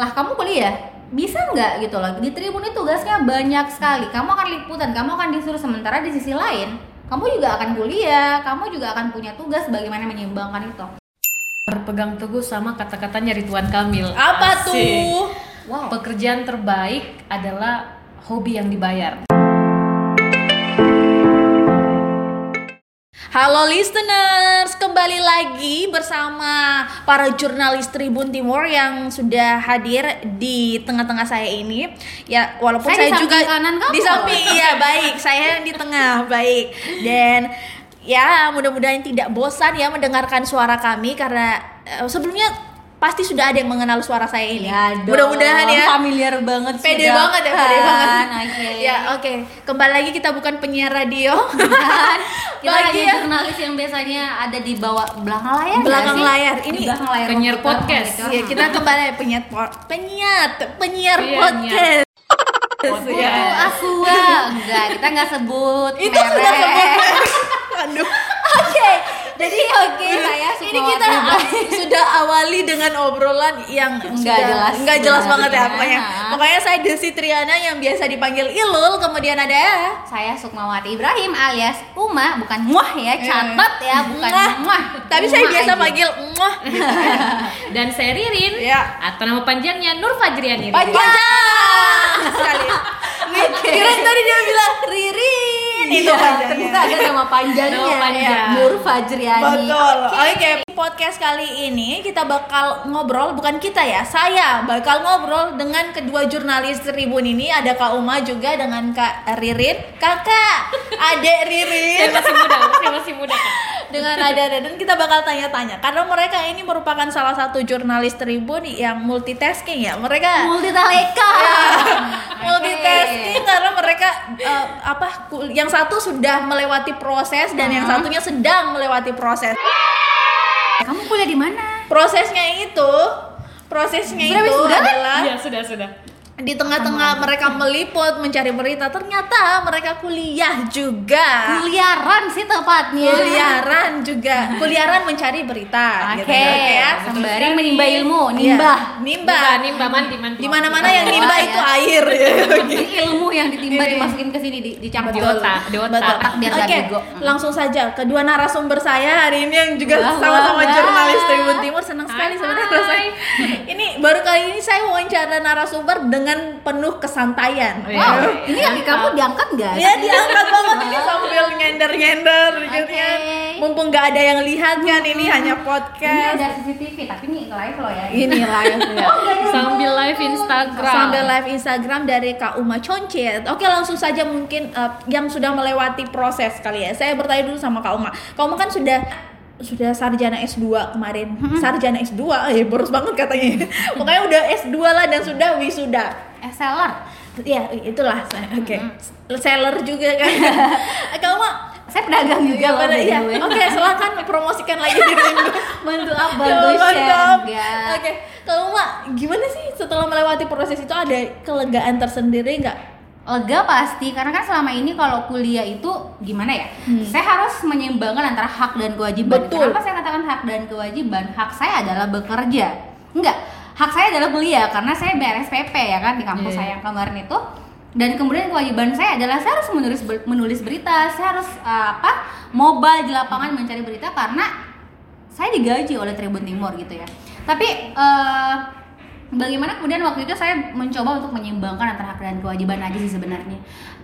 lah kamu kuliah? Bisa nggak? Gitu loh. Di Tribun itu tugasnya banyak sekali. Kamu akan liputan kamu akan disuruh. Sementara di sisi lain kamu juga akan kuliah kamu juga akan punya tugas bagaimana menyeimbangkan itu. Berpegang teguh sama kata-katanya Ridwan Kamil. Apa Asik. tuh? wow. Pekerjaan terbaik adalah hobi yang dibayar Halo listeners, kembali lagi bersama para jurnalis Tribun Timur yang sudah hadir di tengah-tengah saya ini. Ya, walaupun Saya saya, di juga kanan kamu. di samping iya baik, saya di tengah baik. Dan ya mudah-mudahan tidak bosan ya mendengarkan suara kami karena eh, sebelumnya pasti sudah ada yang mengenal suara saya ini. Ya mudah-mudahan ya. familiar banget Pede sudah banget ya, pede kan? banget. Oke. Ya, oke. Kembali lagi kita bukan penyiar radio. Dan kita Bagi hanya ya. jurnalis yang biasanya ada di bawah belakang layar Belakang sih? layar. Di Ini belakang layar penyiar podcast. gitu. Iya, kita kembali penyiar po- penyiar penyiar Iya, podcast. Podcast. Ya. Itu Aqua enggak kita nggak sebut Itu sudah merek. sebut. Aduh. Oke. Jadi oke saya suka Ini kita sudah awali dengan obrolan yang Nggak jelas nggak jelas banget ya pokoknya. Pokoknya saya Desi Triana yang biasa dipanggil Ilul, kemudian ada saya Sukmawati Ibrahim alias Uma bukan muah ya catat ya bukan Muah. Tapi saya biasa aja. panggil muah. dan saya Ririn Ya. atau nama panjangnya Nur Fajriani Panjang. Sekali. Kira tadi dia bilang Ririn itu Iya, panjangnya. ternyata ada nama panjangnya Nama panjang. ya. Nur Fajriani Betul. Oke, podcast kali ini kita bakal ngobrol bukan kita ya, saya bakal ngobrol dengan kedua jurnalis Tribun ini ada Kak Uma juga dengan Kak Ririn, Kakak, Adek saya Ririn masih muda saya masih muda kan dengan Ada dan kita bakal tanya-tanya karena mereka ini merupakan salah satu jurnalis Tribun yang multitasking ya. Mereka multi taleka multitasking karena mereka eh, apa yang satu sudah melewati proses dan yang Uh-huh. satunya sedang melewati proses. kamu kuliah di mana prosesnya itu prosesnya Sudah itu wisuda? adalah iya sudah sudah di tengah-tengah mereka meliput mencari berita ternyata mereka kuliah juga. Kuliaran sih tepatnya. Kuliaran juga. Kuliaran mencari berita Oke, gitu, oke ya. sembari menimba ilmu, Iya, nimba. nimba Bukan, nimba mandi mandi di mana-mana yang Nimba nimba ya. itu air Jadi ilmu yang ditimba Ini. dimasukin ke sini di, dicampur Di otak, di otak. Biar Oke, nggak bego. langsung saja. Kedua narasumber saya hari ini yang juga sama-sama jurnalis. Tribun Timur. Senang sekali sebenarnya rasanya. Ini baru kali ini saya wawancara narasumber dengan penuh kesantaian. Oh, iya. Wow, ini lagi kamu diangkat nggak? Ya diangkat banget ini sambil nyender-nyender gitu Oke. kan. Mumpung nggak ada yang lihat kan ini hanya Ini podcast. ada CCTV, tapi ini live loh ya. Ini live ya. sambil live Instagram Sambil live Instagram dari Kak Uma Concet. Oke, langsung saja mungkin eh, yang sudah melewati proses kali ya. Saya bertanya dulu sama Kak Uma. Kak Uma kan sudah sudah sarjana S2 kemarin. Sarjana S2, eh boros banget katanya. Pokoknya udah S2 lah dan sudah wisuda. Eh, seller. Ya, itulah. Oke. Seller juga kan. Kak Uma Saya pedagang juga loh. iya. way. Oke, silakan promosikan lagi dirimu. Bantu apa? Ya, Bantu share? Oke, kalau Mak, gimana sih setelah melewati proses itu ada kelegaan tersendiri nggak? Lega pasti karena kan selama ini kalau kuliah itu gimana ya? Saya harus menyeimbangkan antara hak dan kewajiban. Hmm. Betul. kenapa saya katakan hak dan kewajiban? Hak saya adalah bekerja. Enggak. Hak saya adalah kuliah karena saya BRSPP ya kan di kampus Iya. saya yang kemarin itu. Dan kemudian kewajiban saya adalah saya harus menulis ber- menulis berita saya harus uh, apa mobile di lapangan mencari berita karena saya digaji oleh Tribun Timur gitu ya. Tapi eh, bagaimana kemudian waktu itu saya mencoba untuk menyeimbangkan antara hak dan kewajiban aja sih sebenarnya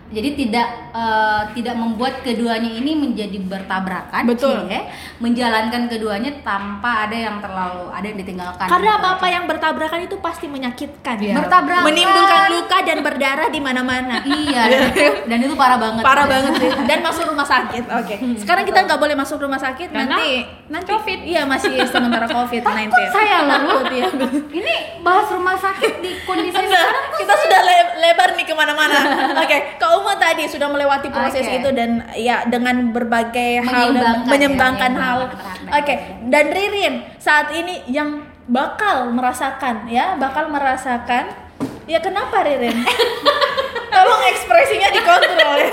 jadi tidak eh, tidak membuat keduanya ini menjadi bertabrakan Betul. cie. menjalankan keduanya tanpa ada yang terlalu ada yang ditinggalkan Karena gitu apa-apa aja. yang bertabrakan itu pasti menyakitkan. Iya. Bertabrakan. Menimbulkan luka dan berdarah di mana-mana. iya dan itu, dan itu parah banget Parah banget sih. Dan masuk rumah sakit. Oke. Sekarang kita nggak boleh masuk rumah sakit Karena nanti nanti COVID. Iya, masih sementara COVID-19. saya loh. Takut ya. ini bahas rumah sakit di kondisi Sudah, sekarang kita sudah le- lebar nih ke mana-mana. Oke, Kak Uma tadi sudah melewati proses Oke. itu dan ya dengan berbagai hal dan Menyeimbangkan ya, hal. Oke, dan Ririn saat ini yang bakal merasakan ya, bakal merasakan ya kenapa Ririn? Tolong ekspresinya dikontrol ya.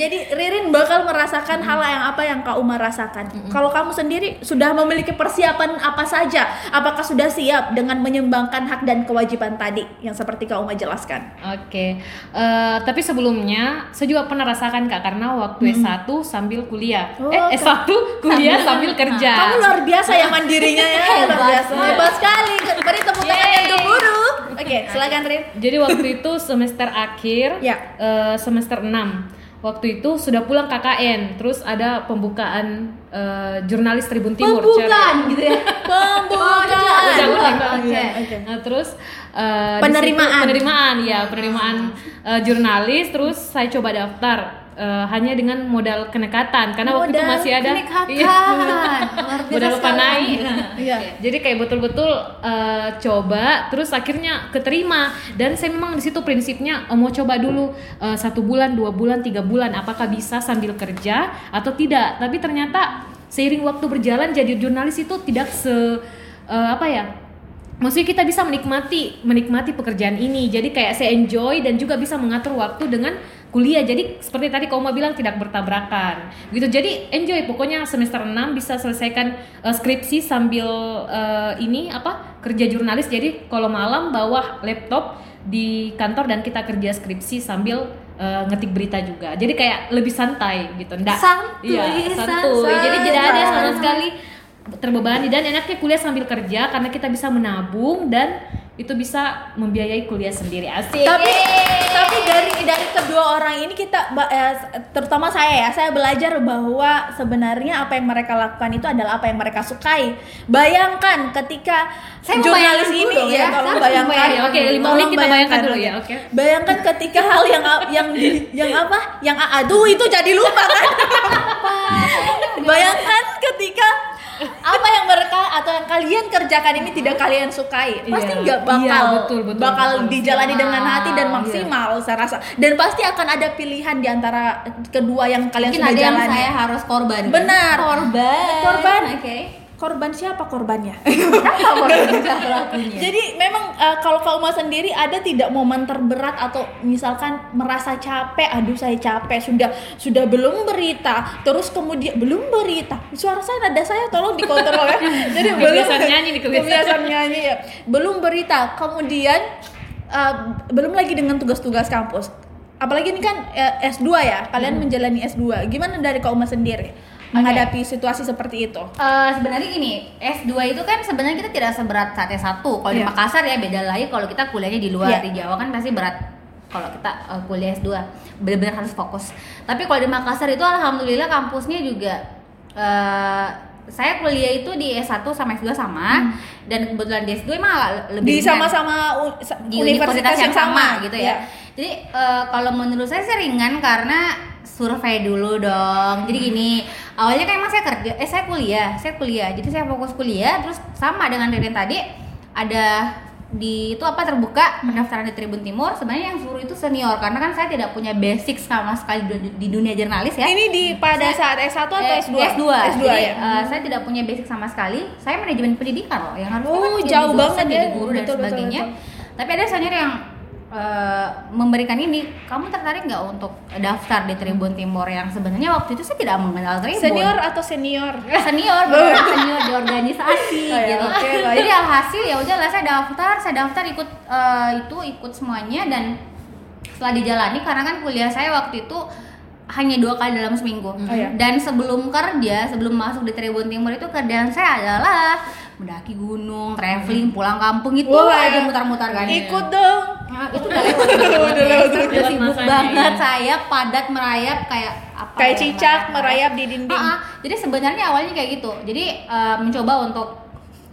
Jadi Ririn bakal merasakan hal yang apa yang Kak Uma rasakan. Kalau kamu sendiri sudah memiliki persiapan apa saja? Apakah sudah siap dengan menyumbangkan hak dan kewajiban tadi yang seperti Kak Uma jelaskan? Oke, Eh, tapi sebelumnya saya juga pernah rasakan kak karena waktu S1 sambil kuliah, Oh, eh S1 kuliah sambil kerja. Kamu luar biasa ya mandirinya ya, luar biasa. Hebat sekali. Beri tepuk tangan yang gemuruh. Oke, silakan Rin. Jadi waktu itu semester akhir, Ya. eh, semester 6 Waktu itu sudah pulang KKN, terus ada pembukaan eh, jurnalis Tribun Timur. Pembukaan gitu ya. Pembukaan. Udah. Oke. Oke. Nah, terus di Penerimaan. situ- penerimaan ya, penerimaan eh, jurnalis terus saya coba daftar eh, hanya dengan modal kenekatan karena waktu itu Modal masih ada Kenekatan. Iya. Modal sekali. naik. Iya. Jadi kayak betul-betul eh, coba terus akhirnya keterima dan saya memang di situ prinsipnya eh, mau coba dulu eh, satu bulan, dua bulan, tiga bulan apakah bisa sambil kerja atau tidak. Tapi ternyata seiring waktu berjalan jadi jurnalis itu tidak se eh, apa ya maksudnya kita bisa menikmati menikmati pekerjaan ini jadi kayak saya enjoy dan juga bisa mengatur waktu dengan kuliah. Jadi seperti tadi Kauma bilang tidak bertabrakan. Gitu. Jadi enjoy. Pokoknya semester 6 bisa selesaikan eh, skripsi sambil eh, ini apa kerja jurnalis. Jadi kalau malam bawa laptop di kantor dan kita kerja skripsi sambil eh, ngetik berita juga. Jadi kayak lebih santai gitu. Ndak Santuy, san- santuy. Jadi tidak ada sama sekali terbebani. Dan enaknya kuliah sambil kerja karena kita bisa menabung dan itu bisa membiayai kuliah sendiri. Asik. Tapi tapi dari dari kedua orang ini kita eh, terutama saya ya saya belajar bahwa sebenarnya apa yang mereka lakukan itu adalah apa yang mereka sukai. Bayangkan ketika Saya jurnalis ini dulu ya, ya, tolong saya bayangkan. membayangkan. Oke, lima Tolong menit kita bayangkan dulu ya, oke. oke. bayangkan ketika hal yang yang di- yang apa? Yang aduh itu jadi lupa kan? Bayangkan ketika apa yang mereka atau yang kalian kerjakan ini tidak kalian sukai pasti Iya. nggak bakal Iya, betul, betul, bakal betul. dijalani dengan hati dan Iya. maksimal saya rasa dan pasti akan ada pilihan di antara kedua yang kalian Mungkin sudah ada yang jalani saya harus korban. Benar. Korban. Korban. Oke. Korban siapa korbannya? Jadi memang uh, kalau kau mau sendiri ada tidak momen terberat atau misalkan merasa capek aduh saya capek sudah sudah belum berita. Terus kemudian belum berita? Suara saya nada saya tolong dikontrol ya. Jadi belum nyanyi kebiasaan. nyanyi ya. Belum berita. Kemudian uh, belum lagi dengan tugas-tugas kampus. Apalagi ini kan uh, S2 ya. Kalian menjalani S2 gimana dari kau sendiri menghadapi situasi seperti itu Eh, sebenarnya gini, S2 itu kan sebenarnya kita tidak seberat saat S1. Kalau di Iya. Makassar ya beda lagi kalau kita kuliahnya di luar Iya. di Jawa kan pasti berat kalau kita eh, kuliah S2 benar-benar harus fokus. Tapi kalau di Makassar itu alhamdulillah kampusnya juga eh, saya kuliah itu di S1 sama S2 sama dan kebetulan di S2 emang agak lebih di sama-sama di universitas yang sama, gitu ya. Jadi eh, kalau menurut saya sih ringan karena survei dulu dong. Jadi gini, awalnya kan emang saya kerja, eh saya kuliah, saya kuliah. Jadi saya fokus kuliah, terus sama dengan Ririn tadi ada di itu apa terbuka pendaftaran di Tribun Timur. Sebenarnya yang suruh itu senior karena kan saya tidak punya basic sama sekali di, dunia jurnalis ya. Ini di pada Saya- saat S1 atau Eh, S2? S2. S2 Jadi, ya. eh, saya tidak punya basic sama sekali. Saya manajemen pendidikan loh, yang harus Oh, kan jauh banget ya. jadi guru dan Betul, betul, sebagainya. betul. Tapi ada senior yang eh, memberikan ini. Kamu tertarik nggak untuk daftar di Tribun Timur yang sebenarnya waktu itu saya tidak mengenal Tribun. Senior atau senior? senior, senior di organisasi Oh, ya, gitu. oke, baik. Jadi alhasil ya udahlah saya daftar, saya daftar ikut eh, itu ikut semuanya dan setelah dijalani karena kan kuliah saya waktu itu hanya dua kali dalam seminggu. Oh, ya. Dan sebelum kerja, sebelum masuk di Tribun Timur itu kerjaan saya adalah mendaki gunung, traveling, pulang kampung itu Wah, aja mutar-mutar kan. Ikut dong. Nah, itu udah lewat. Udah lewat, Udah lewat sibuk banget iya. saya padat merayap kayak apa Kayak ya, cicak merayap di dinding. Ah, ah. jadi sebenarnya awalnya kayak gitu. Jadi eh, mencoba untuk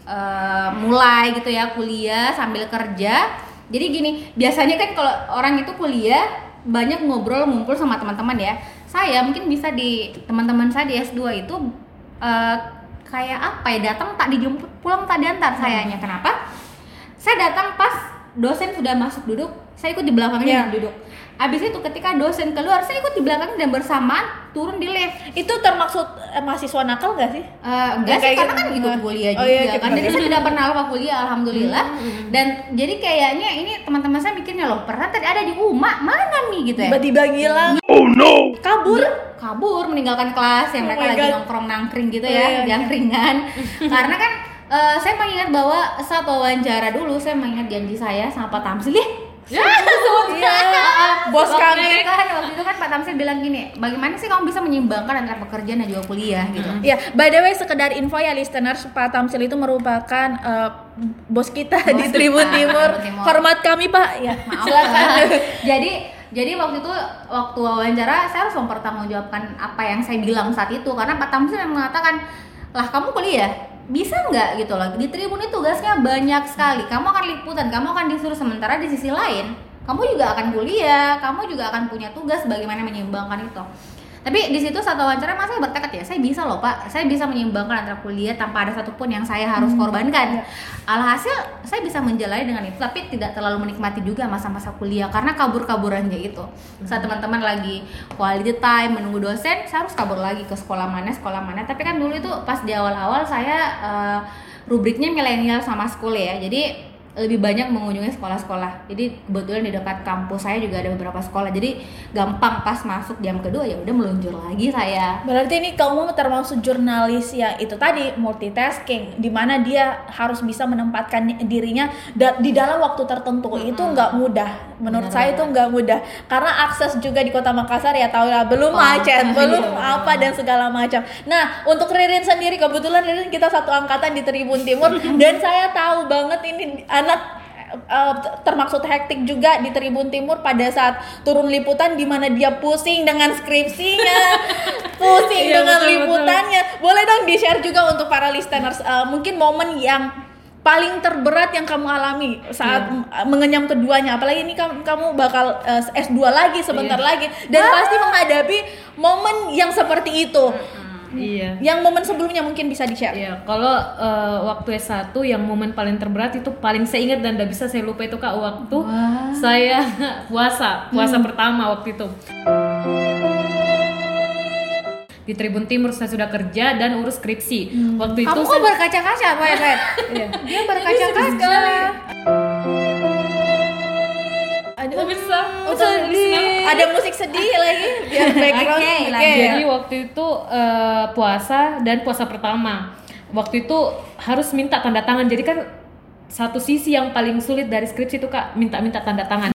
eh, mulai gitu ya kuliah sambil kerja. Jadi gini, biasanya kan kalau orang itu kuliah banyak ngobrol ngumpul sama teman-teman ya. Saya mungkin bisa di teman-teman saya di S2 itu eh, kayak apa ya datang tak dijemput pulang tak diantar sayanya. Kenapa? Saya datang pas dosen sudah masuk duduk saya ikut di belakangnya dan duduk Abis itu ketika dosen keluar saya ikut di belakangnya dan bersamaan turun di lift Itu termaksud eh, mahasiswa nakal gak sih? Eh, Ya, enggak sih, karena gitu. kan ikut kuliah Oh, juga iya, kan. Jadi kuliah. saya tidak pernah lupa kuliah, alhamdulillah. Hmm, Dan jadi kayaknya ini teman-teman saya mikirnya loh, pernah tadi ada di UMA, mana nih gitu ya? Tiba-tiba ngilang. Kabur. kabur meninggalkan kelas yang Oh mereka my lagi God. nongkrong nangkring gitu Oh, ya, iya. yang ringan. Karena kan eh, saya mengingat bahwa saat wawancara dulu saya mengingat janji saya sama Pak Tamsil ya. Iya. Bos waktu kami. itu kan waktu itu kan Pak Tamsil bilang gini, bagaimana sih kamu bisa menyeimbangkan antara pekerjaan dan juga kuliah gitu. Ya, by the way sekedar info ya listeners, Pak Tamsil itu merupakan eh, bos kita Bos di kita, Tribun Timur. Tribun Timur. Hormat kami, Pak. Ya, Maaf. silakan. jadi jadi waktu itu waktu wawancara saya harus mempertanggungjawabkan apa yang saya bilang saat itu karena Pak Tamsil yang mengatakan lah kamu kuliah bisa nggak gitu loh? Di Tribun itu tugasnya banyak sekali. Kamu akan liputan kamu akan disuruh. Sementara di sisi lain kamu juga akan kuliah kamu juga akan punya tugas bagaimana menyeimbangkan itu tapi di situ saat wawancara mas saya bertekad ya saya bisa loh pak. Saya bisa menyeimbangkan antara kuliah tanpa ada satupun yang saya harus korbankan. Alhasil saya bisa menjalani dengan itu tapi tidak terlalu menikmati juga masa-masa kuliah karena kabur-kaburannya itu. Saat teman-teman lagi quality time menunggu dosen saya harus kabur lagi ke sekolah mana sekolah mana. Tapi kan dulu itu pas di awal-awal saya eh, rubriknya milenial sama school ya. Jadi lebih banyak mengunjungi sekolah-sekolah. Jadi kebetulan di dekat kampus saya juga ada beberapa sekolah. Jadi gampang pas masuk jam kedua ya udah meluncur lagi saya. Berarti ini kamu termasuk jurnalis ya itu tadi multitasking di mana dia harus bisa menempatkan dirinya da- di dalam waktu tertentu. Itu nggak mudah. Menurut Benar, saya itu nggak mudah. Karena akses juga di kota Makassar ya tahu lah belum Oh, macet iya, belum apa dan segala macam. Nah untuk Ririn sendiri kebetulan Ririn kita satu angkatan di Tribun Timur dan saya tahu banget ini anak eh, termaksud hektik juga di Tribun Timur pada saat turun liputan di mana dia pusing dengan skripsinya, pusing Iya, dengan betul, liputannya. Boleh dong di-share juga untuk para listeners eh, mungkin momen yang paling terberat yang kamu alami saat m- mengenyam keduanya. Apalagi ini kamu kamu bakal eh, S2 lagi sebentar Iya. lagi. Dan pasti menghadapi momen yang seperti itu. Iya. Yang momen sebelumnya mungkin bisa di-share. Iya, kalau eh, waktu S1 yang momen paling terberat itu paling saya ingat dan tidak bisa saya lupa itu Kak waktu saya puasa, puasa pertama waktu itu. Di Tribun Timur saya sudah kerja dan urus skripsi. Waktu itu Kamu kok saya- berkaca-kaca, Pak? Iya. Dia berkaca-kaca. Ada Oh, bisa. Oh, Bisa sedih. Ada musik sedih lagi biar background. Oke. lanjut. Jadi waktu itu eh, puasa dan puasa pertama. Waktu itu harus minta tanda tangan. Jadi kan satu sisi yang paling sulit dari skripsi itu kak minta-minta tanda tangan.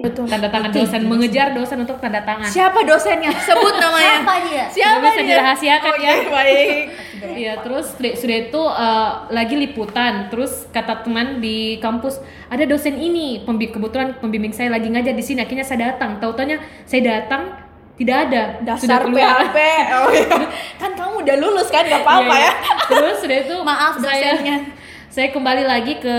Betul. Tanda tangan dosen mengejar dosen untuk tanda tangan. Siapa dosennya? Sebut namanya. Siapa dia? Siapa Nggak bisa dia? dirahasiakan Oke, ya. baik. Iya terus sudah, sudah itu eh, lagi liputan terus kata teman di kampus ada dosen ini pembi kebetulan pembimbing saya lagi ngajar di sini akhirnya saya datang tahu taunya saya datang tidak ada Dasar. PHP. Oh, iya. Kan kamu udah lulus kan? Gak apa-apa Iya, ya. iya. Terus sudah itu Maaf dosennya. saya kembali lagi ke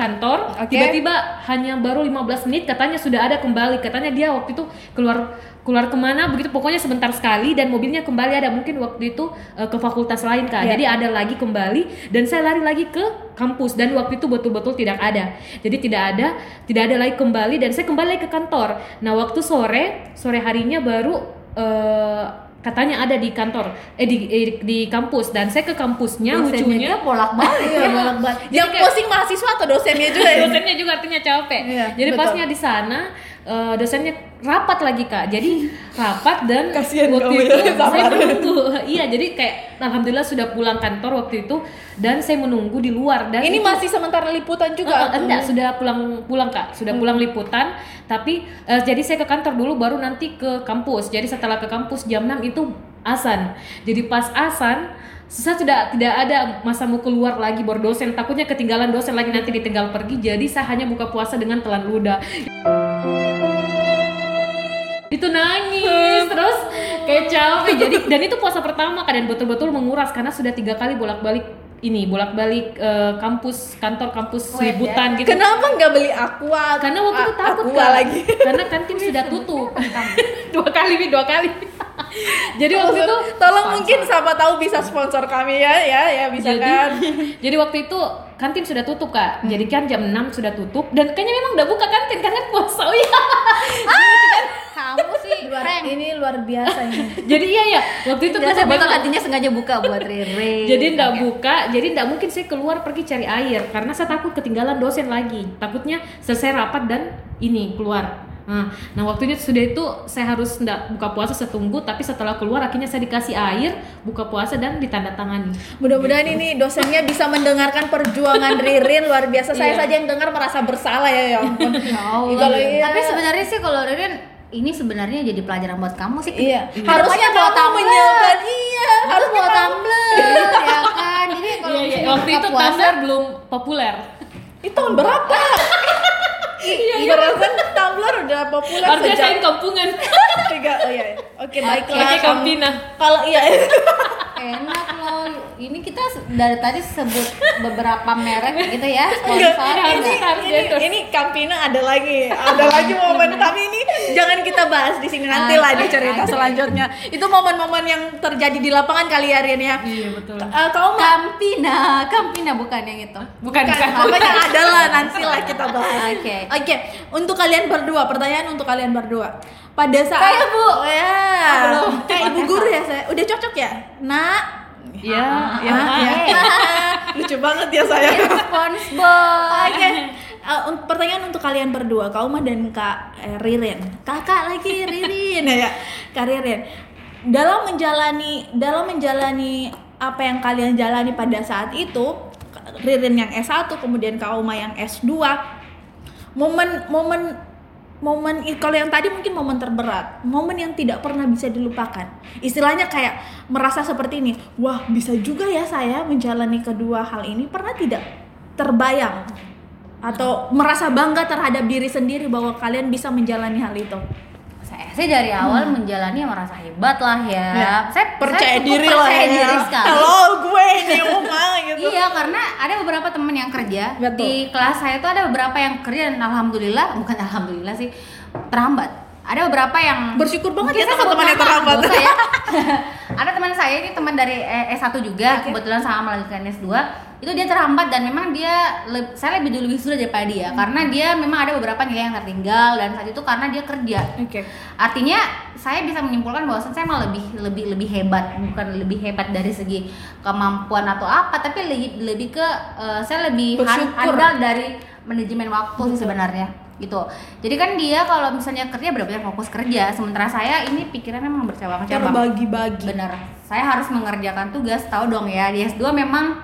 kantor. Tiba-tiba hanya baru 15 menit katanya sudah ada kembali. Katanya dia waktu itu keluar keluar ke mana begitu pokoknya sebentar sekali dan mobilnya kembali ada mungkin waktu itu eh, ke fakultas lain kak. Iya. Jadi ada lagi kembali dan saya lari lagi ke kampus dan waktu itu betul-betul tidak ada. Jadi tidak ada tidak ada lagi kembali dan saya kembali lagi ke kantor. Nah waktu sore sore harinya baru eh, katanya ada di kantor eh di eh, di kampus dan saya ke kampusnya Dosennya lucunya dia bolak-balik Iya, ya. bolak-balik. Jadi Yang kayak- posting mahasiswa atau dosennya juga ya? dosennya juga artinya capek. Iya, Jadi betul. pasnya di sana eh, dosennya rapat lagi kak. Jadi rapat dan Kasihan waktu itu ya, saya menunggu. iya jadi kayak alhamdulillah sudah pulang kantor waktu itu dan saya menunggu di luar dan Ini itu- masih sementara liputan juga. Eh, enggak, sudah pulang pulang kak, sudah pulang liputan. Tapi eh, jadi saya ke kantor dulu, baru nanti ke kampus. Jadi setelah ke kampus jam 6 itu asan. Jadi pas asan, saya sudah tidak ada masa mau keluar lagi baru dosen. Takutnya ketinggalan dosen lagi nanti ditinggal pergi. Jadi saya hanya buka puasa dengan telan ludah. Itu nangis terus kayak capek jadi dan itu puasa pertama kan dan betul-betul menguras karena sudah tiga kali bolak-balik ini bolak-balik eh, kampus kantor kampus Weh, liputan gitu. Kenapa nggak beli aqua? karena waktu itu takut aqua Kak. lagi. karena kantin sudah tutup. Dua kali Mi, dua kali. Jadi waktu itu tolong mungkin siapa tahu bisa sponsor kami ya, ya, ya bisa jadi kan. jadi waktu itu kantin sudah tutup kak. Jadi kan jam 6 sudah tutup. Dan kayaknya memang udah buka kantin karena puasa. Oh iya Kamu sih luar, ini luar biasa ini jadi iya ya waktu itu betul memang- kantinnya sengaja buka buat Rere. jadi ndak buka jadi ndak mungkin saya keluar pergi cari air karena saya takut ketinggalan dosen lagi takutnya selesai rapat dan ini keluar nah, nah waktunya sudah itu saya harus ndak buka puasa saya tunggu tapi setelah keluar akhirnya saya dikasih air buka puasa dan ditandatangani Mudah-mudahan ini dosennya bisa mendengarkan perjuangan Ririn luar biasa. Saya Iya. saja yang dengar merasa bersalah ya, ya ampun. Ya Allah. Kalau iya- Tapi sebenarnya sih kalau Ririn ini sebenarnya jadi pelajaran buat kamu sih. Iya, harusnya bawa kamu tumbler. Iya, Harus harusnya kamu. tumbler ya kan. Jadi kalau Iya, iya. waktu itu puasa, tumbler belum populer Itu tahun berapa? Iya, iya. Berasa Tumblr udah populer artinya sejak saya kampungan tiga. Oh iya, iya. oke baiklah. Oke, Kampina. Kalau iya, enak loh. Ini kita dari tadi sebut beberapa merek gitu ya. Enggak, Sponsor. harus, ini, ini, ini Campina ada lagi, ada lagi momen. Tapi ini jangan kita bahas di sini nanti lah di cerita selanjutnya. Itu momen-momen yang terjadi di lapangan kali ya, Rian ya. iya betul Eh, kau Campina, Campina bukan yang itu. bukan bukan Pokoknya ada lah nanti lah kita bahas. Oke. Oke, untuk kalian berdua, pertanyaan untuk kalian berdua. Pada saat Kayak Bu. Oh, ya. Kayak ibu guru ya saya. Udah cocok ya? Nak. ya ya ya. Lucu banget ya saya. SpongeBob. Oke. Eh, un- pertanyaan untuk kalian berdua, Kauma dan Kak eh, Ririn. Kakak lagi Ririn ya, Kak Ririn. Dalam menjalani dalam menjalani apa yang kalian jalani pada saat itu, Ririn yang S1 kemudian Kauma yang S2. Momen momen momen kalau yang tadi mungkin momen terberat, momen yang tidak pernah bisa dilupakan. Istilahnya kayak merasa seperti ini, wah bisa juga ya saya menjalani kedua hal ini. Pernah tidak terbayang atau merasa bangga terhadap diri sendiri bahwa kalian bisa menjalani hal itu? Saya sih dari awal menjalani merasa hebat lah ya. Ya, Saya percaya saya diri lah percaya ya. diri sekali. Halo gue ini Uma gitu. Iya karena ada beberapa temen yang kerja Betul. di kelas saya itu ada beberapa yang kerja dan alhamdulillah bukan alhamdulillah sih terhambat. Ada beberapa yang Bersyukur banget ya sebut teman-teman yang usah ya. ada teman saya ini teman dari eh, S1 juga kebetulan sama melanjutkan S2 itu dia terhambat dan memang dia saya lebih dulu wisuda daripada dia karena dia memang ada beberapa nilai yang tertinggal dan saat itu karena dia kerja. Oke. Artinya saya bisa menyimpulkan bahwa saya malah lebih lebih lebih hebat, bukan lebih hebat dari segi kemampuan atau apa, tapi lebih lebih ke eh, saya lebih handal dari manajemen waktu sih sebenarnya gitu. Jadi kan dia kalau misalnya kerja benar-benar fokus kerja, sementara saya ini pikirannya memang bercabang-cabang. Terbagi-bagi. Bener. Saya harus mengerjakan tugas, tahu dong ya di S2 memang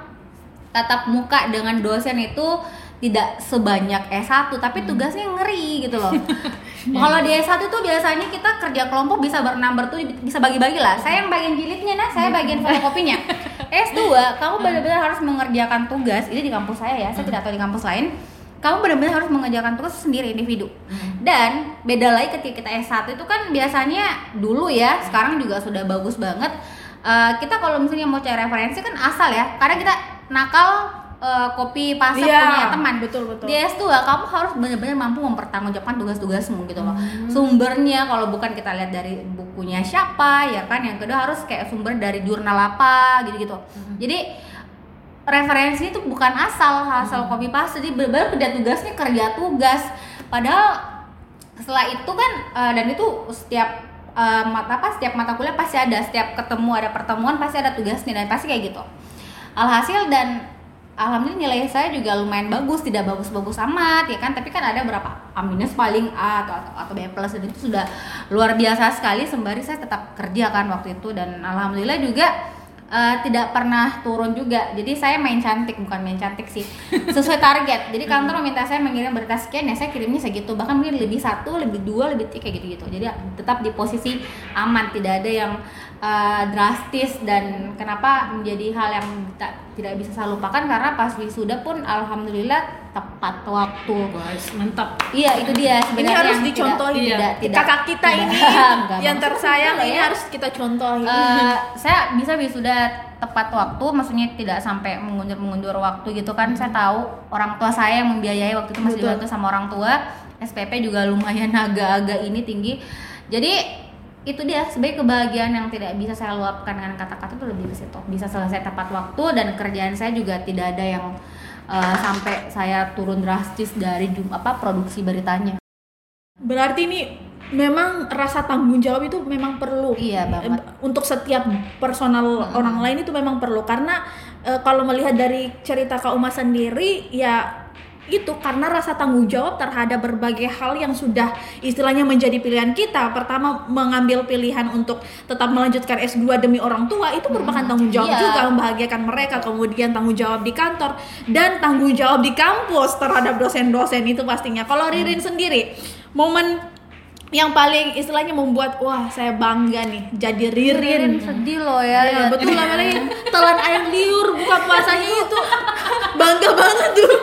tatap muka dengan dosen itu tidak sebanyak S1 tapi tugasnya ngeri gitu loh. Kalau di S1 tuh biasanya kita kerja kelompok bisa berenam bertujuh bisa bagi-bagi lah. Saya yang bagian jilidnya nah, saya bagian fotokopinya. S2 kamu benar-benar harus mengerjakan tugas ini di kampus saya ya, saya tidak tahu di kampus lain. Kamu benar-benar harus mengerjakan tugas sendiri individu. Dan beda lagi ketika kita S1 itu kan biasanya dulu ya, sekarang juga sudah bagus banget. Eh, kita kalau misalnya mau cari referensi kan asal ya, karena kita nakal eh, copy paste Iya, punya teman. betul, betul. Di S2 kamu harus benar-benar mampu mempertanggungjawabkan tugas-tugasmu gitu loh. Sumbernya kalau bukan kita lihat dari bukunya siapa ya kan, yang kedua harus kayak sumber dari jurnal apa gitu-gitu. Jadi referensi itu bukan asal asal copy paste. Jadi benar-benar kerja tugasnya kerja tugas. Padahal setelah itu kan eh, dan itu setiap eh, mata apa setiap mata kuliah pasti ada setiap ketemu ada pertemuan pasti ada tugasnya dan pasti kayak gitu. Alhasil dan alhamdulillah nilai saya juga lumayan bagus tidak bagus-bagus amat ya kan? Tapi kan ada berapa? A minus paling A atau atau, atau B plus dan itu sudah luar biasa sekali sembari saya tetap kerja kan waktu itu. Dan alhamdulillah juga eh, tidak pernah turun juga. Jadi saya main cantik bukan main cantik sih. Sesuai target. Jadi kantor meminta saya mengirim berita sekian ya saya kirimnya segitu. Bahkan mungkin lebih satu lebih dua lebih tiga kayak gitu gitu jadi tetap di posisi aman. Tidak ada yang eh, drastis dan kenapa menjadi hal yang tak- tidak bisa saya lupakan karena pas wisuda pun alhamdulillah tepat waktu Guys, mantap iya itu dia Ini harus yang tidak- dicontohi tidak, Kakak kita tidak- ini Enggak, yang tersayang ini ya. harus kita contohi. Eh, saya bisa wisuda tepat waktu, maksudnya tidak sampai mengundur-mengundur waktu gitu kan. Saya tahu orang tua saya yang membiayai waktu itu masih dibantu sama orang tua. SPP juga lumayan agak-agak ini tinggi. Jadi itu dia sebagai kebahagiaan yang tidak bisa saya luapkan dengan kata-kata itu lebih ke situ. Bisa selesai tepat waktu dan kerjaan saya juga tidak ada yang eh, sampai saya turun drastis dari apa produksi beritanya. Berarti ini memang rasa tanggung jawab itu memang perlu. Iya banget. Untuk setiap personal orang lain itu memang perlu karena eh, kalau melihat dari cerita Kak Uma sendiri ya itu karena rasa tanggung jawab terhadap berbagai hal yang sudah istilahnya menjadi pilihan kita. Pertama mengambil pilihan untuk tetap melanjutkan S2 demi orang tua itu merupakan tanggung jawab Iya. juga membahagiakan mereka. Kemudian tanggung jawab di kantor dan tanggung jawab di kampus terhadap dosen-dosen itu pastinya. Kalau Ririn sendiri momen yang paling istilahnya membuat wah saya bangga nih jadi Ririn. sedih loh ya. Ya, betul apalagi telan air liur buka puasanya itu bangga banget tuh.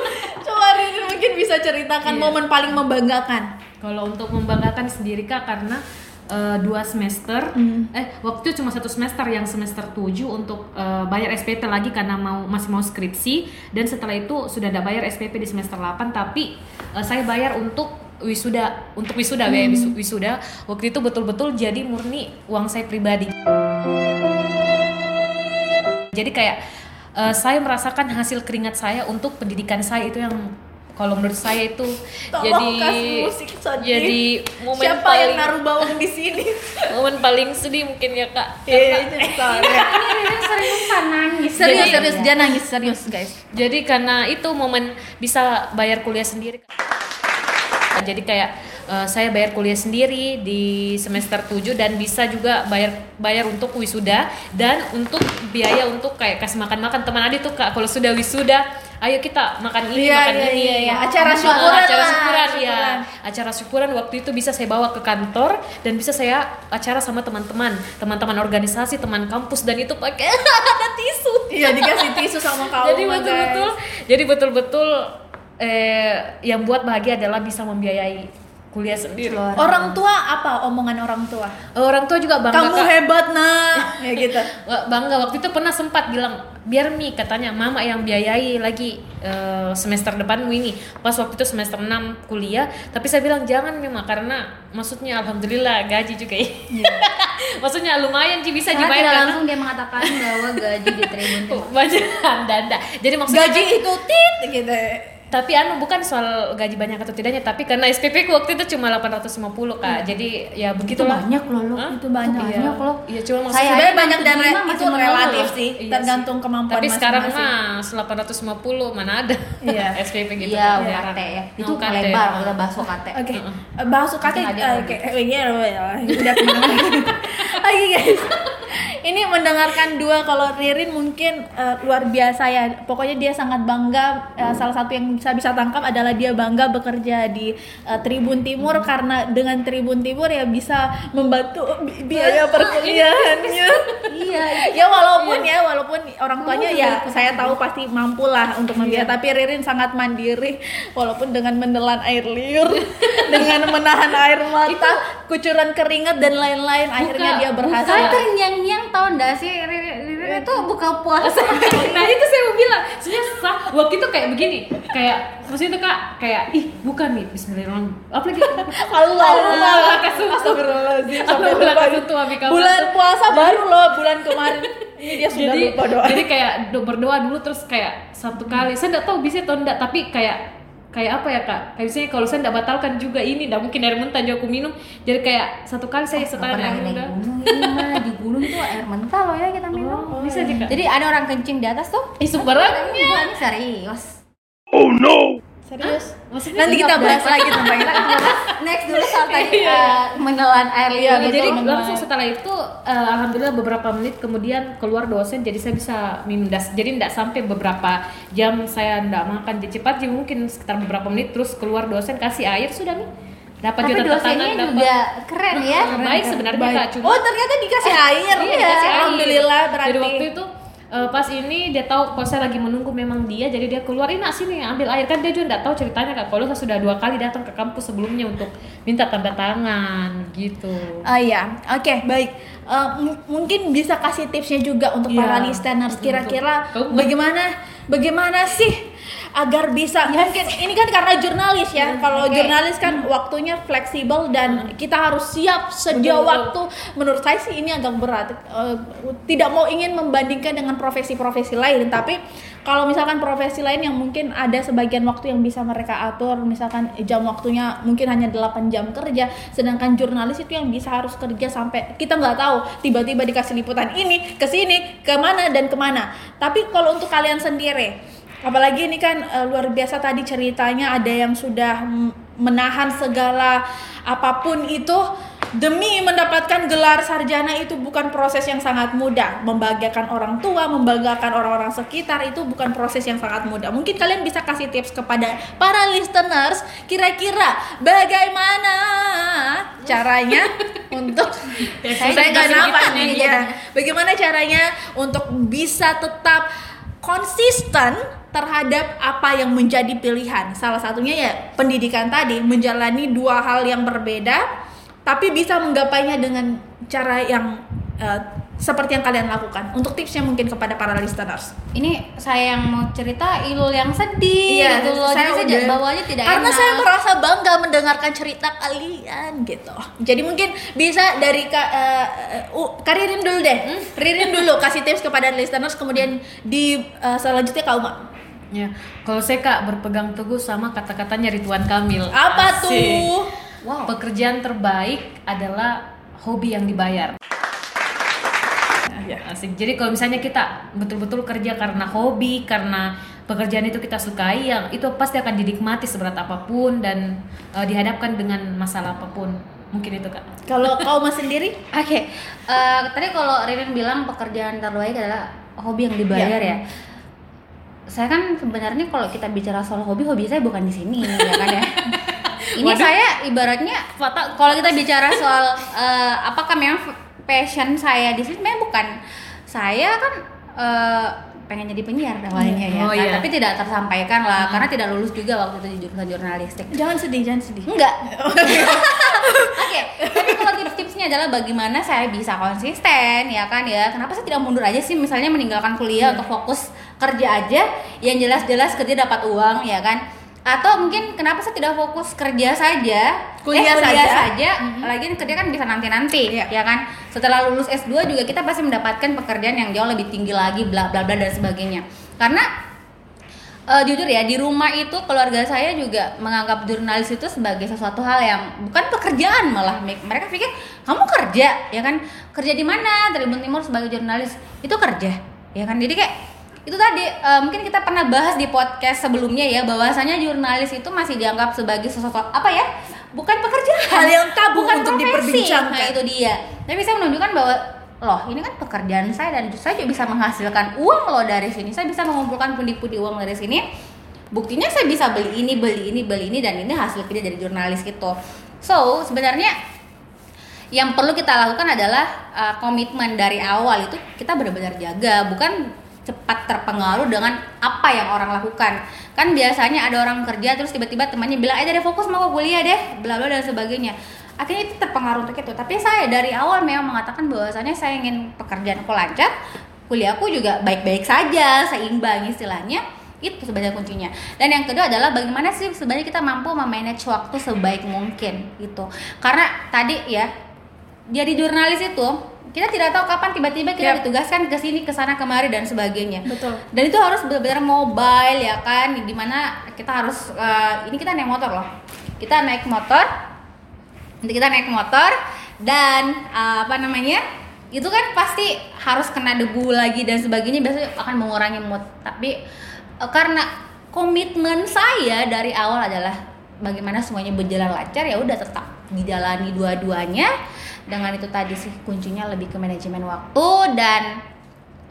Mungkin bisa ceritakan Iya. momen paling membanggakan. Kalau untuk membanggakan sendiri kak karena eh, dua semester, eh waktu itu cuma satu semester yang semester 7 untuk eh, bayar SPP lagi karena mau masih mau skripsi dan setelah itu sudah ada bayar SPP di semester 8 tapi eh, saya bayar untuk wisuda untuk wisuda ya wisu- wisuda waktu itu betul-betul jadi murni uang saya pribadi. Jadi kayak eh, saya merasakan hasil keringat saya untuk pendidikan saya itu yang kalau menurut saya itu Tolong jadi kasih musik sedih. jadi momen Siapa paling yang naruh bawang di sini? momen paling sedih mungkin ya kak Iya, itu soalnya. Ini seriusan nangis. Serius, Jadi- serius dia nangis serius, guys. jadi karena itu momen bisa bayar kuliah sendiri jadi kayak eh, saya bayar kuliah sendiri di semester 7 dan bisa juga bayar bayar untuk wisuda dan untuk biaya untuk kayak kasih makan-makan. Teman adik tuh kak kalau sudah wisuda ayo kita makan ini Iya, makan iya, ini. iya, iya. Acara Ah, syukuran acara lah, syukuran ya acara syukuran waktu itu bisa saya bawa ke kantor dan bisa saya acara sama teman-teman teman-teman organisasi teman kampus dan itu pakai ada tisu. Iya, dikasih tisu sama kamu. jadi betul-betul jadi betul-betul eh yang buat bahagia adalah bisa membiayai kuliah sendiri Luar Orang tua apa omongan orang tua? orang tua juga bangga Kamu Kak. hebat, Nak. Ya gitu. Bangga waktu itu pernah sempat bilang biar mi katanya mama yang biayai lagi eh, semester depanmu ini pas waktu itu semester 6 kuliah tapi saya bilang jangan memang karena maksudnya alhamdulillah gaji juga ya maksudnya lumayan sih bisa Karena dibayar tidak karena langsung dia mengatakan bahwa gaji di Tribun banyak danda jadi maksudnya Gaji itu tit gitu. Tapi anu bukan soal gaji banyak atau tidaknya tapi karena SPP ku waktu itu cuma 850 kak jadi ya Itu begitulah banyak loh lo. Hah? Itu banyak. Iya. banyak loh. iya cuma maksudnya Saya banyak dan re- itu relatif sih, Iya tergantung kemampuan tapi sekarang mah 850 mana ada Iya. SPP gitu Iya, Jarang. UKT ya. Itu UKT. lebar kita bahas UKT. Oke, Eh, bahas UKT oke, eh, iya iya, udah Oke guys, ini mendengarkan dua kalau Ririn mungkin eh, luar biasa ya. Pokoknya dia sangat bangga. Eh, salah satu yang bisa bisa tangkap adalah dia bangga bekerja di eh, Tribun Timur karena dengan Tribun Timur ya bisa membantu bi- biaya perkuliahannya. Iya, ya walaupun ya walaupun orang tuanya Oh, ya iya. saya tahu pasti mampu lah untuk membiayai tapi Ririn sangat mandiri walaupun dengan menelan air liur dengan menahan air mata kucuran keringat dan lain-lain akhirnya dia berhasil Bukan terngiang-ngiang tau nggak sih? Riri itu buka puasa. nah itu saya mau bilang sebenarnya waktu itu kayak begini kayak maksudnya itu kak kayak ih bukan nih. Bismillahirrahmanirrahim. Apa lagi? Allah Allah kasih Astagfirullahaladzim sampai lupa. bulan puasa baru loh bulan kemarin. Ini dia sudah jadi lupa doa. jadi kayak do- berdoa dulu terus kayak satu kali. Saya nggak tahu bisa atau enggak tapi kayak kayak apa ya kak kayak misalnya kalau saya nggak batalkan juga ini nggak mungkin air mentah juga aku minum jadi kayak satu kali saya setelan pernah air mah di gunung tuh air mentah loh ya kita minum. Oh, bisa juga Jadi ada orang kencing di atas tuh. ih sembarangnya Enggak, ini serius. Serius maksudnya nanti kita bahas lagi tentang itu Next dulu soal tadi eh, menelan air liur Iya, gitu. jadi teman-teman. langsung setelah itu eh, alhamdulillah beberapa menit kemudian keluar dosen jadi saya bisa minum das. Jadi tidak sampai beberapa jam saya tidak makan jadi cepat jadi mungkin sekitar beberapa menit terus keluar dosen kasih air sudah nih. Dapat juga dosennya tangan dapat. juga keren ya. Baik sebenarnya Baik. Cuma oh ternyata dikasih air Iya, dikasih air. alhamdulillah berarti Jadi waktu itu eh, pas ini dia tahu kalau saya lagi menunggu memang dia jadi dia keluar ini sini ambil air kan dia juga nggak tahu ceritanya kak kalau saya sudah dua kali datang ke kampus sebelumnya untuk minta tanda tangan gitu Oh iya, oke baik. Eh, m- mungkin bisa kasih tipsnya juga untuk Iya, para listeners. Kira-kira bagaimana, bagaimana sih agar bisa mungkin ini kan karena jurnalis ya. Kalau Oke. jurnalis kan waktunya fleksibel dan kita harus siap sedia Betul, betul. waktu. Menurut saya sih ini agak berat. Eh, tidak mau ingin membandingkan dengan profesi-profesi lain, tapi kalau misalkan profesi lain yang mungkin ada sebagian waktu yang bisa mereka atur, misalkan jam waktunya mungkin hanya 8 jam kerja, sedangkan jurnalis itu yang bisa harus kerja sampai kita nggak tahu tiba-tiba dikasih liputan ini ke sini, ke mana dan ke mana. Tapi kalau untuk kalian sendiri, apalagi ini kan eh, luar biasa tadi ceritanya ada yang sudah menahan segala apa pun itu demi mendapatkan gelar sarjana itu bukan proses yang sangat mudah. Membahagiakan orang tua membanggakan orang-orang sekitar itu bukan proses yang sangat mudah. Mungkin kalian bisa kasih tips kepada para listeners kira-kira bagaimana caranya untuk Ya, saya susah nggak nih nih. ya. Bagaimana caranya untuk bisa tetap konsisten terhadap apa yang menjadi pilihan. Salah satunya ya pendidikan tadi, menjalani dua hal yang berbeda tapi bisa menggapainya dengan cara yang eh, seperti yang kalian lakukan. Untuk tipsnya mungkin kepada para listeners. Ini saya yang mau cerita Ilul yang sedih Iya, gitu loh. saya Jadi saya bawaannya tidak Karena enak. saya merasa bangga mendengarkan cerita kalian gitu. Jadi mungkin bisa dari ka, eh, uh, Karirin dulu deh. Hmm? Ririn dulu kasih tips kepada listeners kemudian di eh, selanjutnya Kak Uma. Ya, kalau saya kak berpegang teguh sama kata-katanya Ridwan Kamil. Apa Asik. tuh? Wow. Pekerjaan terbaik adalah hobi yang dibayar. Ya. Asik. Jadi kalau misalnya kita betul-betul kerja karena hobi, karena pekerjaan itu kita sukai, yang itu pasti akan dinikmati seberat apa pun dan eh, dihadapkan dengan masalah apa pun. Mungkin itu kak. Kalau Kak Uma sendiri? Oke, eh, tadi kalau Ririn bilang pekerjaan terbaik adalah hobi yang dibayar Iya. ya. Saya kan sebenarnya kalau kita bicara soal hobi, hobi saya bukan di sini ya kan ya. Ini Waduh. saya ibaratnya kalau kita bicara soal eh, apakah memang passion saya di sini, memang bukan. Saya kan eh, pengen jadi penyiar awalnya ya, Oh, kan? iya. tapi tidak tersampaikan lah karena tidak lulus juga waktu itu di jurusan jurnalistik. Jangan sedih, jangan sedih. Enggak. Oke, tapi kalau tips-tipsnya adalah bagaimana saya bisa konsisten ya kan ya. Kenapa saya tidak mundur aja sih misalnya meninggalkan kuliah Iya. untuk fokus kerja aja yang jelas-jelas kerja dapat uang ya kan. Atau mungkin kenapa saya tidak fokus kerja saja, Kuliah eh, saja. saja, lagi kerja kan bisa nanti-nanti Iya. ya kan. Setelah lulus S2 juga kita pasti mendapatkan pekerjaan yang jauh lebih tinggi lagi bla bla bla dan sebagainya. Karena Eh, jujur ya di rumah itu keluarga saya juga menganggap jurnalis itu sebagai sesuatu hal yang bukan pekerjaan malah mereka pikir kamu kerja ya kan kerja di mana Tribun Timur sebagai jurnalis itu kerja ya kan jadi kayak itu tadi eh, mungkin kita pernah bahas di podcast sebelumnya ya bahwasanya jurnalis itu masih dianggap sebagai sesuatu apa ya? Bukan pekerjaan. Hal yang tabu bukan untuk profesi. diperbincangkan. nah itu dia. Tapi saya menunjukkan bahwa loh ini kan pekerjaan saya dan saya juga bisa menghasilkan uang loh dari sini. Saya bisa mengumpulkan pundi-pundi uang dari sini. Buktinya saya bisa beli ini beli ini beli ini dan ini hasil kerja dari jurnalis gitu so sebenarnya yang perlu kita lakukan adalah uh, komitmen dari awal itu kita benar-benar jaga. Bukan cepat terpengaruh dengan apa yang orang lakukan. Kan biasanya ada orang kerja terus tiba-tiba temannya bilang eh dari fokus mau kuliah deh bla bla dan sebagainya. Akhirnya itu terpengaruh untuk itu. Tapi saya dari awal memang mengatakan bahwasanya saya ingin pekerjaanku lancar kuliahku juga baik-baik saja seimbang istilahnya. Itu sebenarnya kuncinya. Dan yang kedua adalah bagaimana sih sebenarnya kita mampu memanage waktu sebaik mungkin gitu. Karena tadi ya jadi jurnalis itu kita tidak tahu kapan tiba-tiba kita Yap. ditugaskan ke sini ke sana kemari dan sebagainya. Betul. dan itu harus benar-benar mobile ya kan? Di mana kita harus eh, ini kita naik motor loh. Kita naik motor. Nanti kita naik motor dan eh, apa namanya? Itu kan pasti harus kena debu lagi dan sebagainya biasanya akan mengurangi mood. Tapi eh, karena komitmen saya dari awal adalah bagaimana semuanya berjalan lancar ya udah tetap dijalani dua-duanya dengan itu tadi sih kuncinya lebih ke manajemen waktu dan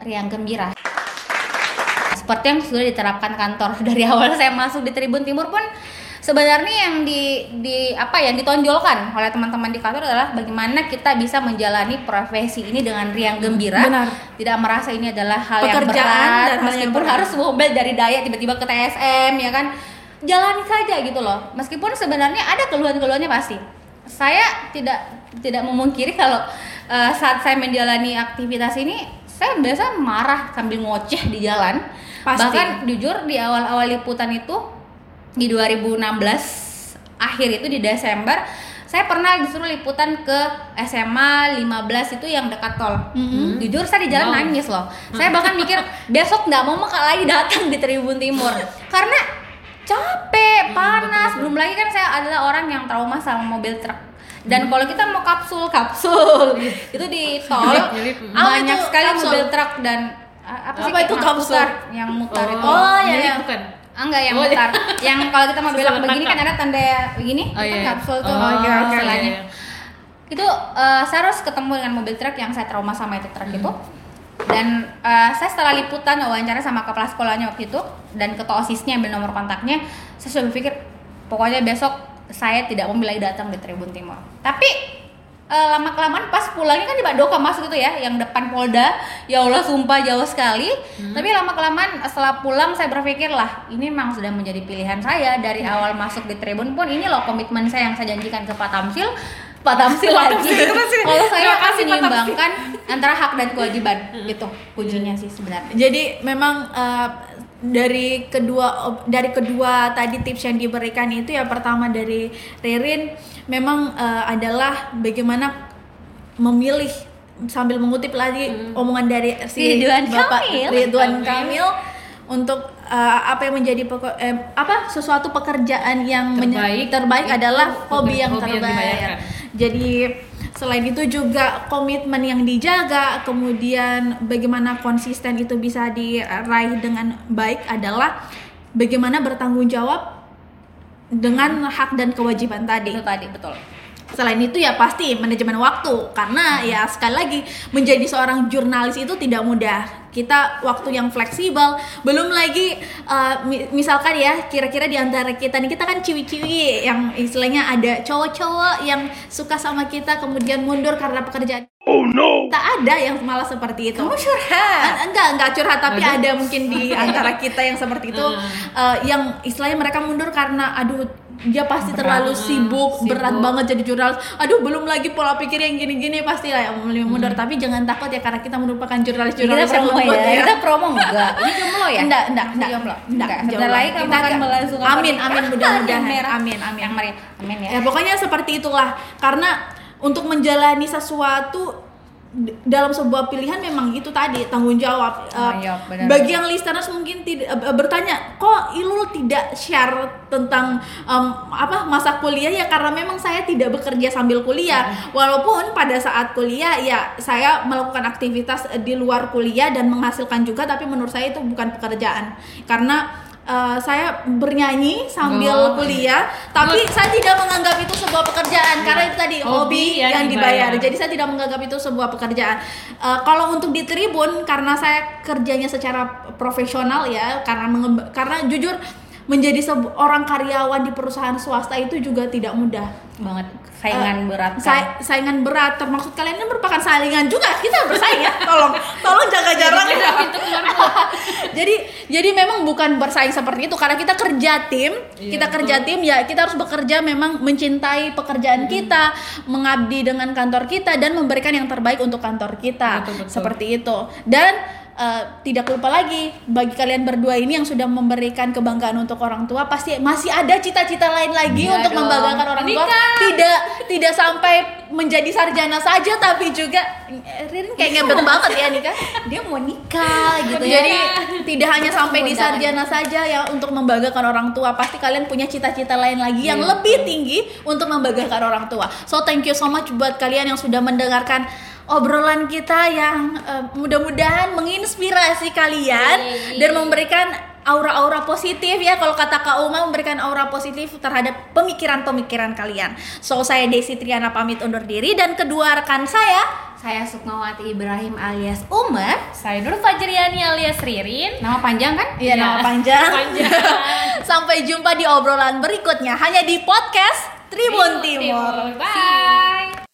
riang gembira. Seperti yang sudah diterapkan kantor dari awal saya masuk di Tribun Timur pun sebenarnya yang di, di apa yang ditonjolkan oleh teman-teman di kantor adalah bagaimana kita bisa menjalani profesi ini dengan riang gembira. Benar. tidak merasa ini adalah hal yang Pekerjaan berat dan yang meskipun berat. harus mobil dari daya tiba-tiba ke TSM ya kan? Jalani saja gitu loh. Meskipun sebenarnya ada keluhan-keluhannya pasti. Saya tidak tidak memungkiri kalau eh, saat saya menjalani aktivitas ini saya biasa marah sambil ngoceh di jalan Pasti. Bahkan jujur di awal-awal liputan itu di 2016 akhir itu di Desember saya pernah disuruh liputan ke SMA 15 itu yang dekat tol. Jujur saya di jalan Wow. nangis loh. Saya bahkan mikir besok nggak mau maka lagi datang di Tribun Timur karena capek, panas. Belum lagi kan saya adalah orang yang trauma sama mobil truk. Dan kalau kita mau kapsul kapsul itu di tol banyak itu sekali kapsul? mobil truk dan apa sih Apa itu yang kapsul? mutar, yang mutar itu. Oh, iya, jadi iya. bukan. Ah, enggak yang Oh, mutar. yang kalau kita mau belok Sesama begini kan ada tanda begini, Oh, itu iya. kapsul tuh. Oh, oke, istilahnya. iya, iya. Itu uh, saya harus ketemu dengan mobil truk yang saya trauma sama itu truk itu. Dan uh, saya setelah liputan wawancara sama kepala sekolahnya waktu itu dan ketua OSISnya ambil nomor kontaknya, saya sudah berpikir pokoknya besok saya tidak lagi datang di Tribun Timur. Tapi lama kelamaan pas pulangnya kan di Doka masuk itu ya, yang depan Polda. Ya Allah sumpah jauh sekali. Tapi lama kelamaan setelah pulang saya berpikir lah, ini memang sudah menjadi pilihan saya dari awal masuk di Tribun pun ini loh komitmen saya yang saya janjikan ke Pak Tamsil. Pak Tamsil lagi. Kalau saya akan menyeimbangkan antara hak dan kewajiban. Gitu kuncinya sih sebenarnya. Jadi memang eh, dari kedua dari kedua tadi tips yang diberikan itu ya pertama dari Ririn memang eh, adalah bagaimana memilih sambil mengutip lagi omongan dari si Ridwan Bapak Kamil. Ridwan Kamil. Untuk eh, apa yang menjadi peko- eh, apa sesuatu pekerjaan yang Terbaik. terbaik adalah hobi yang hobi yang terbaik. dibayarkan. Jadi selain itu juga komitmen yang dijaga, kemudian bagaimana konsisten itu bisa diraih dengan baik adalah bagaimana bertanggung jawab dengan hak dan kewajiban tadi. Itu tadi betul. Selain itu ya pasti manajemen waktu karena ya sekali lagi menjadi seorang jurnalis itu tidak mudah. Kita waktu yang fleksibel, belum lagi uh, mi- misalkan ya kira-kira di antara kita nih kita kan ciwi-ciwi yang istilahnya ada cowok-cowok yang suka sama kita kemudian mundur karena pekerjaan. Oh no. Tak ada yang malah seperti itu. Kamu curhat. En- enggak enggak curhat tapi Aduh. ada mungkin di antara kita yang seperti itu eh, yang istilahnya mereka mundur karena aduh dia pasti Berat. terlalu Hmm, sibuk, sibuk. berat banget jadi jurnalis aduh belum lagi pola pikir yang gini-gini pasti lah yang Hmm. mundur tapi jangan takut ya karena kita merupakan Kita jurnalis-jurnalis yang promo ya. ya Kita promo enggak? Ini jomblo ya? enggak enggak enggak jomblo. enggak Sebentar jomblo. lagi kamu Kita akan melangsungkan amin amin mudah-mudahan amin amin Yang. Amin ya. ya pokoknya seperti itulah karena untuk menjalani sesuatu dalam sebuah pilihan memang itu tadi tanggung jawab Oh, iya, benar. bagi yang listeners mungkin tidak eh, bertanya kok Ilul tidak share tentang em, apa masa kuliah? Ya karena memang saya tidak bekerja sambil kuliah. Walaupun pada saat kuliah ya saya melakukan aktivitas eh, di luar kuliah dan menghasilkan juga tapi menurut saya itu bukan pekerjaan. Karena eh, saya bernyanyi sambil Oh. kuliah tapi saya tidak menganggap itu sebuah pekerjaan karena itu tadi hobi, Hobi yang, yang dibayar. dibayar. Jadi saya tidak menganggap itu sebuah pekerjaan. Eh, kalau untuk di Tribun karena saya kerjanya secara profesional ya karena karena jujur menjadi seorang karyawan di perusahaan swasta itu juga tidak mudah. banget saingan Eh, berat kan? sa- saingan berat termasuk kalian ini merupakan saingan juga. Kita bersaing ya. Tolong tolong jaga jarak. keluar jadi jadi memang bukan bersaing seperti itu. Karena kita kerja tim Iya, kita kerja tim ya kita harus bekerja memang mencintai pekerjaan kita mengabdi dengan kantor kita dan memberikan yang terbaik untuk kantor kita. Betul, betul. seperti itu. Dan eh, tidak lupa lagi bagi kalian berdua ini yang sudah memberikan kebanggaan untuk orang tua pasti masih ada cita-cita lain lagi Iya untuk dong. membanggakan orang tua Menikah. tidak tidak sampai menjadi sarjana saja tapi juga Ririn kayak ngebet banget ya nikah dia mau nikah gitu ya. jadi tidak hanya sampai di sarjana saja ya untuk membanggakan orang tua, pasti kalian punya cita-cita lain lagi yang Iya. lebih tinggi untuk membanggakan orang tua. So thank you so much buat kalian yang sudah mendengarkan obrolan kita yang eh, mudah-mudahan menginspirasi kalian Yeay. dan memberikan aura-aura positif ya kalau kata Kak Uma memberikan aura positif terhadap pemikiran-pemikiran kalian. So saya Desi Triana pamit undur diri dan kedua rekan saya saya Sukmawati Ibrahim alias Umar. saya Nur Fajriani alias Ririn Nama panjang kan? Iya Iya. nama panjang. Panjang. Sampai jumpa di obrolan berikutnya hanya di podcast Tribun Timur. Bye.